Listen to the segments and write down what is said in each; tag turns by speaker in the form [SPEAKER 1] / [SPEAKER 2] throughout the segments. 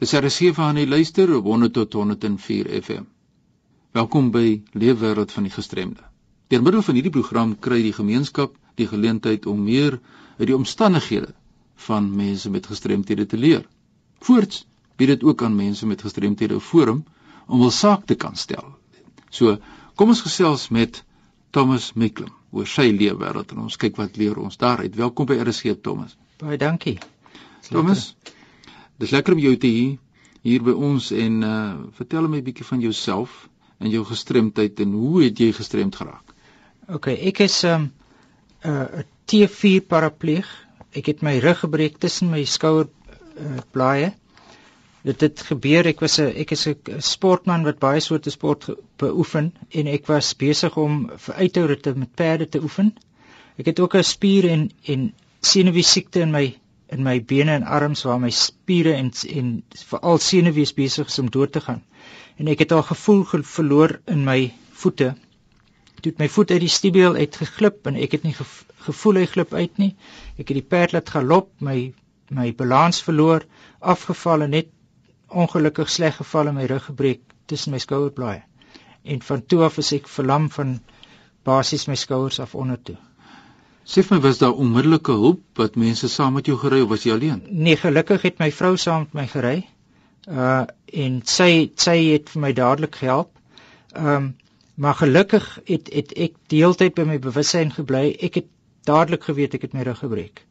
[SPEAKER 1] Dis RC van die luister op 100 tot 104 FM. Welkom by Leefwêreld van die Gestremde. Deur middel van hierdie program kry die gemeenskap die geleentheid om meer uit die omstandighede van mense met gestremthede te leer. Voorts bied dit ook aan mense met gestremthede 'n forum om hul saak te kan stel. So, kom ons gesels met Thomas Miklem oor sy leefwêreld en ons kyk wat leer ons daaruit. Welkom by RC Thomas.
[SPEAKER 2] Baie dankie.
[SPEAKER 1] Thomas, Dis lekker om jou te hê hier by ons en uh vertel my 'n bietjie van jouself en jou gestremdheid en hoe het jy gestremd geraak?
[SPEAKER 2] OK, ek is 'n um, uh, 'n T4 parapleeg. Ek het my rug gebreek tussen my skouer uh, blaaie. Dit het gebeur ek was 'n ek is 'n sportman wat baie soorte sport beoefen en ek was besig om vir uithoude met perde te oefen. Ek het ook 'n spier en en senuwee siekte in my in my bene en arms waar my spiere en en veral senuwees besig is om dood te gaan. En ek het al gevoel ge verloor in my voete. Toe my voet uit die stiebel uitgeglip en ek het nie ge gevoel hy glip uit nie. Ek het die perd laat galop, my my balans verloor, afgeval en net ongelukkig sleg geval en my rug gebreek tussen my skouerblaaie. En van toe af is ek verlam van basies my skouers af onder toe.
[SPEAKER 1] Sê vir my was daar onmiddellike hulp wat mense saam met jou gery of was jy alleen?
[SPEAKER 2] Nee, gelukkig het my vrou saam met my gery. Uh en sy sy het vir my dadelik gehelp. Um, maar gelukkig het het ek deeltyd by my bewussyn gebly. Ek het dadelik geweet ek het my rug gebreek.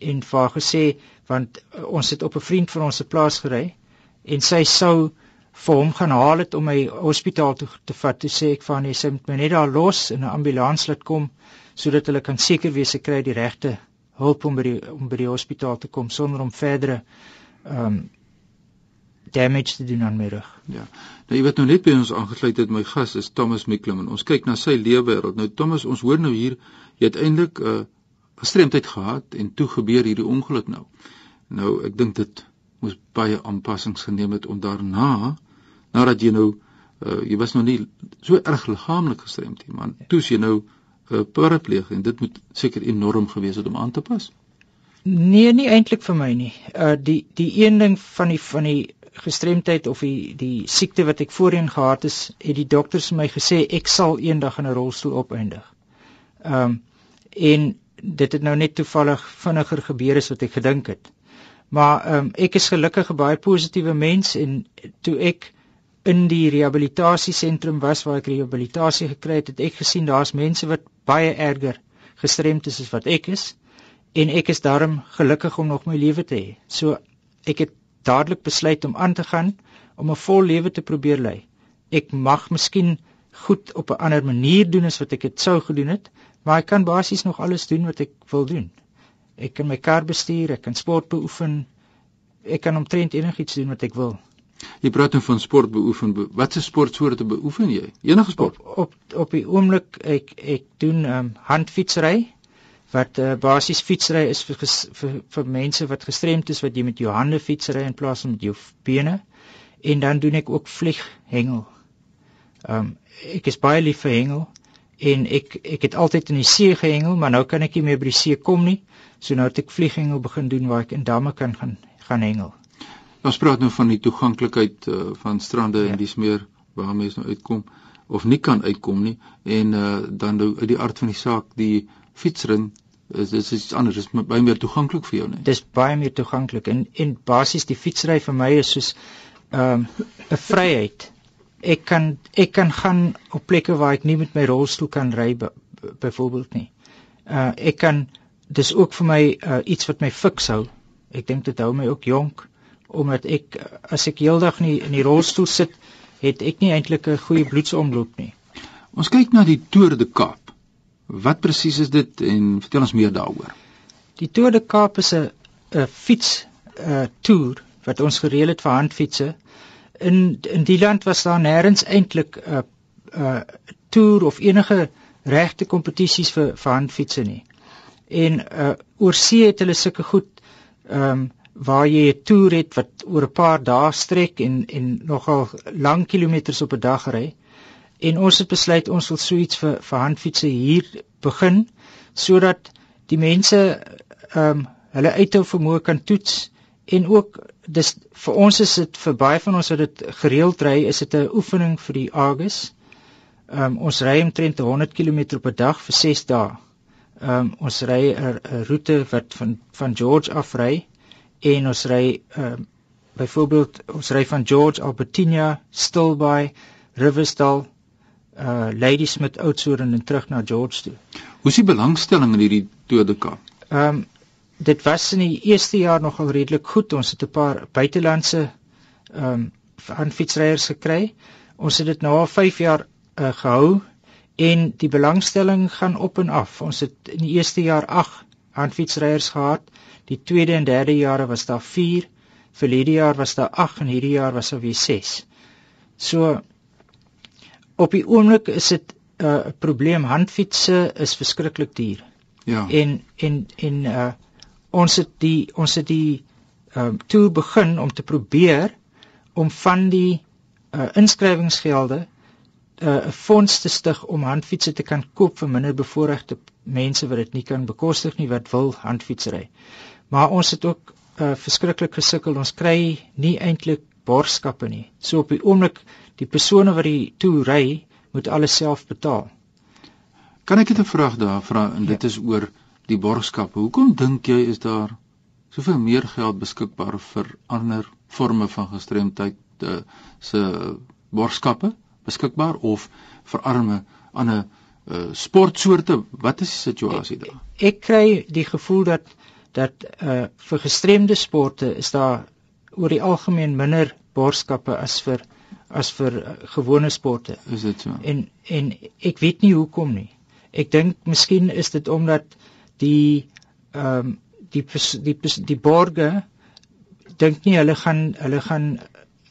[SPEAKER 2] En vir haar gesê want uh, ons het op 'n vriend van ons se plaas gery en sy sou vir hom gaan haal het om my hospitaal toe te vat. Toe sê ek haar nee, sy moet my net daar los in 'n ambulans laat kom sodat hulle kan seker wees ek kry die regte hulp om by die om by die hospitaal te kom sonder om verdere ehm um, damage te doen aan my rug.
[SPEAKER 1] Ja. Nou jy weet nou net by ons aangesluit het my gas is Thomas Miklem en ons kyk na sy lewenswêreld. Nou Thomas, ons hoor nou hier jy het eintlik 'n uh, gestremdheid gehad en toe gebeur hierdie ongeluk nou. Nou ek dink dit moes baie aanpassings geneem het om daarna nadat jy nou uh, jy was nog nie so erg liggaamlik gestremd nie, maar toe jy nou parapleeg en dit moet seker enorm gewees het om aan te pas.
[SPEAKER 2] Nee, nie eintlik vir my nie. Uh die die een ding van die van die gestremdheid of die die siekte wat ek voorheen gehad het, het die dokters vir my gesê ek sal eendag in 'n rolstoel opeindig. Um en dit het nou net toevallig vinniger gebeur as wat ek gedink het. Maar um ek is gelukkig 'n baie positiewe mens en toe ek in die rehabilitasiesentrum was waar ek rehabilitasie gekry het, het ek gesien daar's mense wat baie erger gestremd is as wat ek is en ek is daarom gelukkig om nog my lewe te hê. So ek het dadelik besluit om aan te gaan om 'n vol lewe te probeer lei. Ek mag miskien goed op 'n ander manier doen as wat ek dit sou gedoen het, maar ek kan basies nog alles doen wat ek wil doen. Ek kan my kar bestuur, ek kan sport beoefen. Ek kan omtrent enigiets doen wat ek wil.
[SPEAKER 1] Jy praat nou van sport beoefen. Watse sportsoorte beoefen jy? Enige sport?
[SPEAKER 2] Op op, op die oomblik ek ek doen ehm um, handfietsry wat uh, basies fietsry is vir, vir vir mense wat gestremd is wat jy met jou hande fietsry in plaas van met jou bene. En dan doen ek ook vlieghengel. Ehm um, ek is baie lief vir hengel en ek ek het altyd in die see gehengel, maar nou kan ek nie meer by die see kom nie. So nou het ek vlieghengel begin doen waar ek in damme kan gaan gaan hengel.
[SPEAKER 1] Ons praat nou van die toeganklikheid uh, van strande ja. en dis meer waar mense nou uitkom of nie kan uitkom nie en uh, dan nou uit die aard van die saak die fietsring is dis iets anders is baie meer toeganklik vir jou nie.
[SPEAKER 2] Dis baie meer toeganklik en en basies die fietsry vir my is soos ehm, 'n um, vryheid. Ek kan ek kan gaan op plekke waar ek nie met my rolstoel kan ry byvoorbeeld nie. Uh ek kan dis ook vir my uh, iets wat my fiks hou. Ek dink dit hou my ook jonk omdat ek as ek heeldag nie in die rolstoel sit, het ek nie eintlik 'n goeie bloedsomloop nie.
[SPEAKER 1] Ons kyk na die Tour de Kaap. Wat presies is dit en vertel ons meer daaroor?
[SPEAKER 2] Die Tour de Kaap is 'n 'n fiets 'n uh, toer wat ons gereël het vir handfietsse. In in die land was daar nêrens eintlik 'n 'n toer of enige regte kompetisies vir vir handfietsse nie. En uh oor see het hulle sulke goed ehm um, waar jy 'n toer het wat oor 'n paar dae strek en en nogal lang kilometers op 'n dag ry. En ons het besluit ons wil so iets vir vir handfietsse hier begin sodat die mense ehm um, hulle uithou vermoë kan toets en ook dis vir ons is dit vir baie van ons wat dit gereeld ry is dit 'n oefening vir die Agus. Ehm um, ons ry omtrent 100 km op 'n dag vir 6 dae. Ehm um, ons ry 'n roete wat van van George af ry en ons ry um, byvoorbeeld ons ry van George Albertina, Stilbaai, Riversdal, uh Ladysmith, Oudtshoorn en terug na George toe.
[SPEAKER 1] Hoe is die belangstelling in hierdie Tour de Cape?
[SPEAKER 2] Ehm um, dit was in die eerste jaar nogal redelik goed. Ons het 'n paar buitelandse ehm um, aanfietsryers gekry. Ons het dit nou al 5 jaar uh, gehou en die belangstelling gaan op en af. Ons het in die eerste jaar 8 aanfietsryers gehad. Die tweede en derde jare was daar 4. Verlede jaar was daar 8 en hierdie jaar was daar weer 6. So op die oomblik is dit uh, 'n uh, probleem. Handfietsse is verskriklik duur.
[SPEAKER 1] Ja.
[SPEAKER 2] En en en uh ons het die ons het die ehm um, toe begin om te probeer om van die uh inskrywingsgelde uh, 'n uh, fonds te stig om handfietsse te kan koop vir minder bevoorregte mense wat dit nie kan bekostig nie wat wil handfietsry. Maar ons het ook uh verskriklik gesukkel. Ons kry nie eintlik borgskappe nie. So op die oomblik die persone wat die toe ry, moet alles self betaal.
[SPEAKER 1] Kan ek dit 'n vraag daar vra en dit ja. is oor die borgskappe. Hoekom dink jy is daar soveel meer geld beskikbaar vir ander forme van gestremdheid uh, se borgskappe beskikbaar of vir arme ander uh, sportsoorte? Wat is die situasie daar?
[SPEAKER 2] Ek, ek kry die gevoel dat dat uh, vir gestremde sporte is daar oor die algemeen minder borgskappe as vir as vir uh, gewone sporte.
[SPEAKER 1] Is dit so?
[SPEAKER 2] En en ek weet nie hoekom nie. Ek dink miskien is dit omdat die ehm um, die die die, die borge dink nie hulle gaan hulle gaan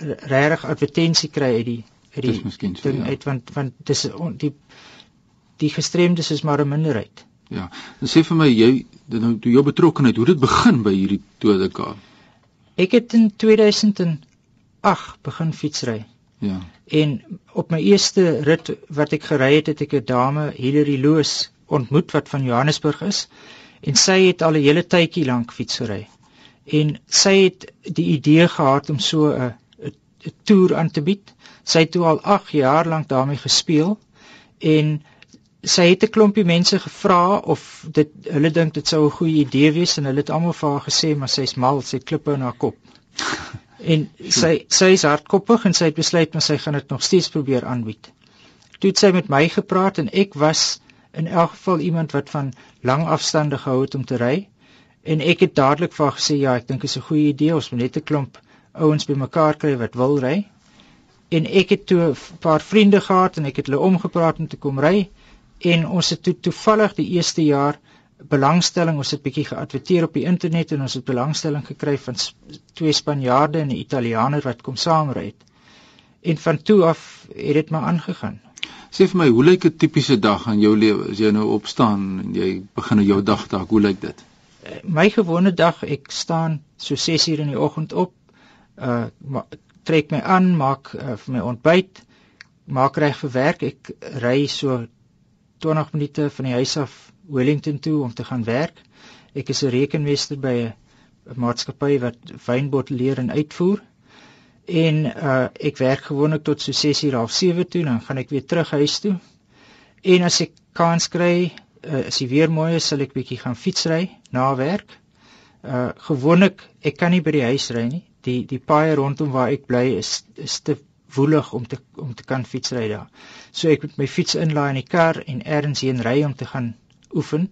[SPEAKER 2] regtig advertensie kry uit die uit die
[SPEAKER 1] ding
[SPEAKER 2] so, ja. uit want want dis die die gestremdes is maar 'n minderheid.
[SPEAKER 1] Ja. En sê vir my jy nou toe jou betrokkeheid, hoe dit begin by hierdie Todeka?
[SPEAKER 2] Ek het in 2008 begin fietsry.
[SPEAKER 1] Ja.
[SPEAKER 2] En op my eerste rit wat ek gery het, het ek 'n dame, Hilary Loos, ontmoet wat van Johannesburg is en sy het al 'n hele tydjie lank fietsry. En sy het die idee gehad om so 'n 'n toer aan te bied. Sy het toe al 8 jaar lank daarmee gespeel en sy het 'n klompie mense gevra of dit hulle dink dit sou 'n goeie idee wees en hulle het almal vir haar gesê maar sy's mal, sy klippe in haar kop. en sy sy is hardkoppig en sy het besluit maar sy gaan dit nog steeds probeer aanbied. Toe het sy met my gepraat en ek was in elk geval iemand wat van lang afstande gehou het om te ry en ek het dadelik vir gesê ja, ek dink dit is 'n goeie idee ons moet net 'n klomp ouens bymekaar kry wat wil ry en ek het toe 'n paar vriende gehad en ek het hulle omgepraat om te kom ry en ons het toe toevallig die eerste jaar belangstelling ons het bietjie geadverteer op die internet en ons het belangstelling gekry van twee Spanjaarde en 'n Italiaaner wat kom saamry het en van toe af het dit maar aangegaan
[SPEAKER 1] Sê vir my, hoe lyk 'n tipiese dag in jou lewe as jy nou opstaan en jy begin jou dag dalk, hoe lyk dit?
[SPEAKER 2] Eh, my gewone dag, ek staan so 6 uur in die oggend op. Uh trek my aan, maak uh, vir my ontbyt, maak reg vir werk. Ek ry so 20 minute van die huis af Wellington toe om te gaan werk. Ek is 'n rekenmeester by 'n maatskappy wat wynbottelleer en uitvoer en uh ek werk gewoonlik tot so 6:30 of 7 toe dan gaan ek weer terug huis toe. En as ek kans kry, uh, as die weer mooi is, sal ek bietjie gaan fietsry na werk. Uh gewoonlik ek kan nie by die huis ry nie. Die die paaie rondom waar ek bly is is te woelig om te om te kan fietsry daar. So ek moet my fiets inlaai in die kar en ergens heen ry om te gaan oefen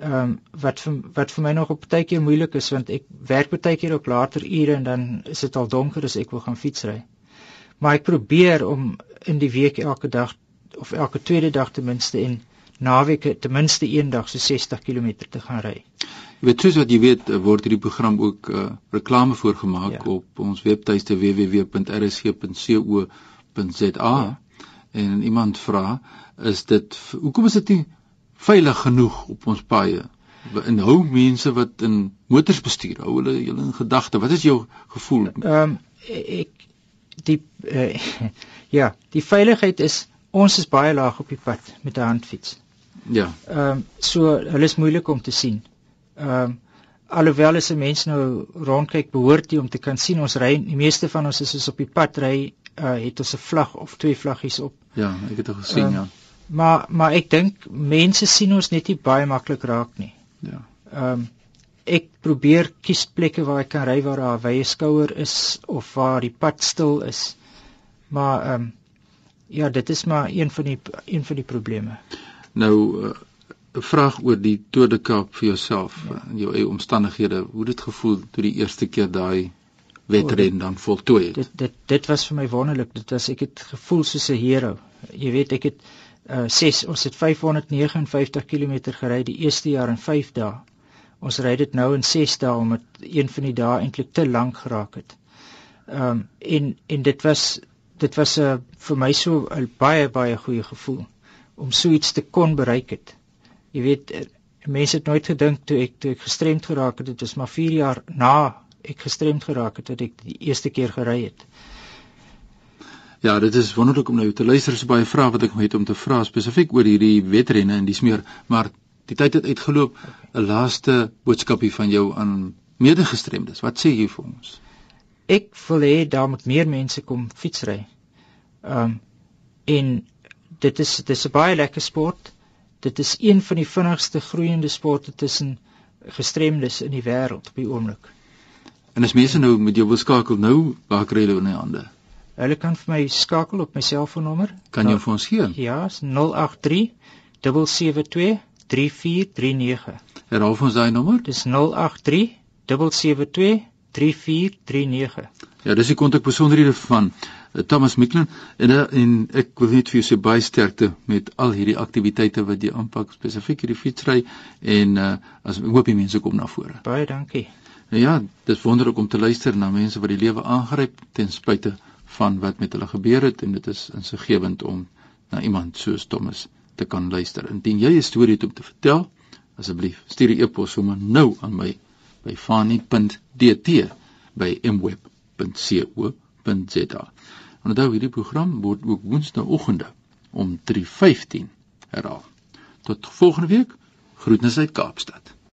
[SPEAKER 2] ehm um, wat vir wat vir my nog op baie keer moeilik is want ek werk baie keer op later ure en dan is dit al donker as ek wil gaan fietsry. Maar ek probeer om in die week elke dag of elke tweede dag ten minste en naweke ten minste een dag so 60 km te gaan ry.
[SPEAKER 1] Jy weet soos wat jy weet word hierdie program ook uh, reklame voorgemaak ja. op ons webtuiste www.rsg.co.za ja. en iemand vra is dit hoekom is dit nie veilig genoeg op ons paaie. Inhou mense wat in motors bestuur, hou hulle julle in gedagte. Wat is jou gevoel?
[SPEAKER 2] Ehm um, ek die uh, ja, die veiligheid is ons is baie laag op die pad met 'n handfiets.
[SPEAKER 1] Ja.
[SPEAKER 2] Ehm um, so hulle is moeilik om te sien. Ehm um, alhoewel as 'n mens nou rondkyk behoort jy om te kan sien ons ry die meeste van ons is op die pad ry uh, het ons 'n vlag of twee vlaggies op.
[SPEAKER 1] Ja, ek het dit gesien um, ja.
[SPEAKER 2] Maar maar ek dink mense sien ons net nie baie maklik raak nie.
[SPEAKER 1] Ja.
[SPEAKER 2] Ehm um, ek probeer kies plekke waar ek kan ry waar daar 'n wye skouer is of waar die pad stil is. Maar ehm um, ja, dit is maar een van die een van die probleme.
[SPEAKER 1] Nou uh, 'n vraag oor die Tour de Kaap vir jouself ja. en jou eie omstandighede. Hoe dit gevoel toe die eerste keer daai wedren dan voltooi het?
[SPEAKER 2] Dit dit dit was vir my wonderlik. Dit was ek het gevoel soos 'n hero. Jy weet, ek het uh 6 ons het 559 km gery die eerste jaar in 5 dae. Ons ry dit nou in 6 dae omdat een van die dae eintlik te lank geraak het. Ehm um, en en dit was dit was 'n uh, vir my so 'n baie baie goeie gevoel om so iets te kon bereik het jy weet eh, mense het nooit gedink toe ek toe ek gestremd geraak het dit is maar 4 jaar na ek gestremd geraak het dat ek die eerste keer gery het
[SPEAKER 1] Ja, dit is wonderlik om nou te luister so baie vrae wat ek het om te vra spesifiek oor hierdie wedrenne en dis meer, maar die tyd het uitgeloop. 'n okay. Laaste boodskapie van jou aan medegestremdes. Wat sê jy vir ons?
[SPEAKER 2] Ek wil hê daar moet meer mense kom fietsry. Ehm um, en dit is dit is 'n baie lekker sport dit is een van die vinnigste groeiende sporte tussen gestremdes in die wêreld op die oomblik.
[SPEAKER 1] En as mense nou met jou wil skakel nou, waar kry hulle hulle hande?
[SPEAKER 2] Hulle kan vir my skakel op my selfoonnommer.
[SPEAKER 1] Kan jy vir ons gee?
[SPEAKER 2] Ja, 083 772 3439.
[SPEAKER 1] Herhaal vir ons daai nommer?
[SPEAKER 2] Dis 083 772 3439.
[SPEAKER 1] Ja, dis die kontakbesonderhede van Thomas Miklin en eh, en ek wil net vir jou sê baie sterkte met al hierdie aktiwiteite wat jy aanpak spesifiek hierdie fietsry en uh, as ek hoop die mense kom na vore.
[SPEAKER 2] Baie dankie.
[SPEAKER 1] Nou ja, dit is wonderlik om te luister na mense wat die lewe aangryp ten spyte van wat met hulle gebeur het en dit is insiggewend om na iemand soos Thomas te kan luister. Indien jy 'n storie het om te vertel, asseblief stuur 'n e-pos sommer nou aan my by fani.dt by mweb.co.za. Onthou hierdie program word ook woensdaeoggende om 3:15 herhaal. Tot volgende week. Groetnisse uit Kaapstad.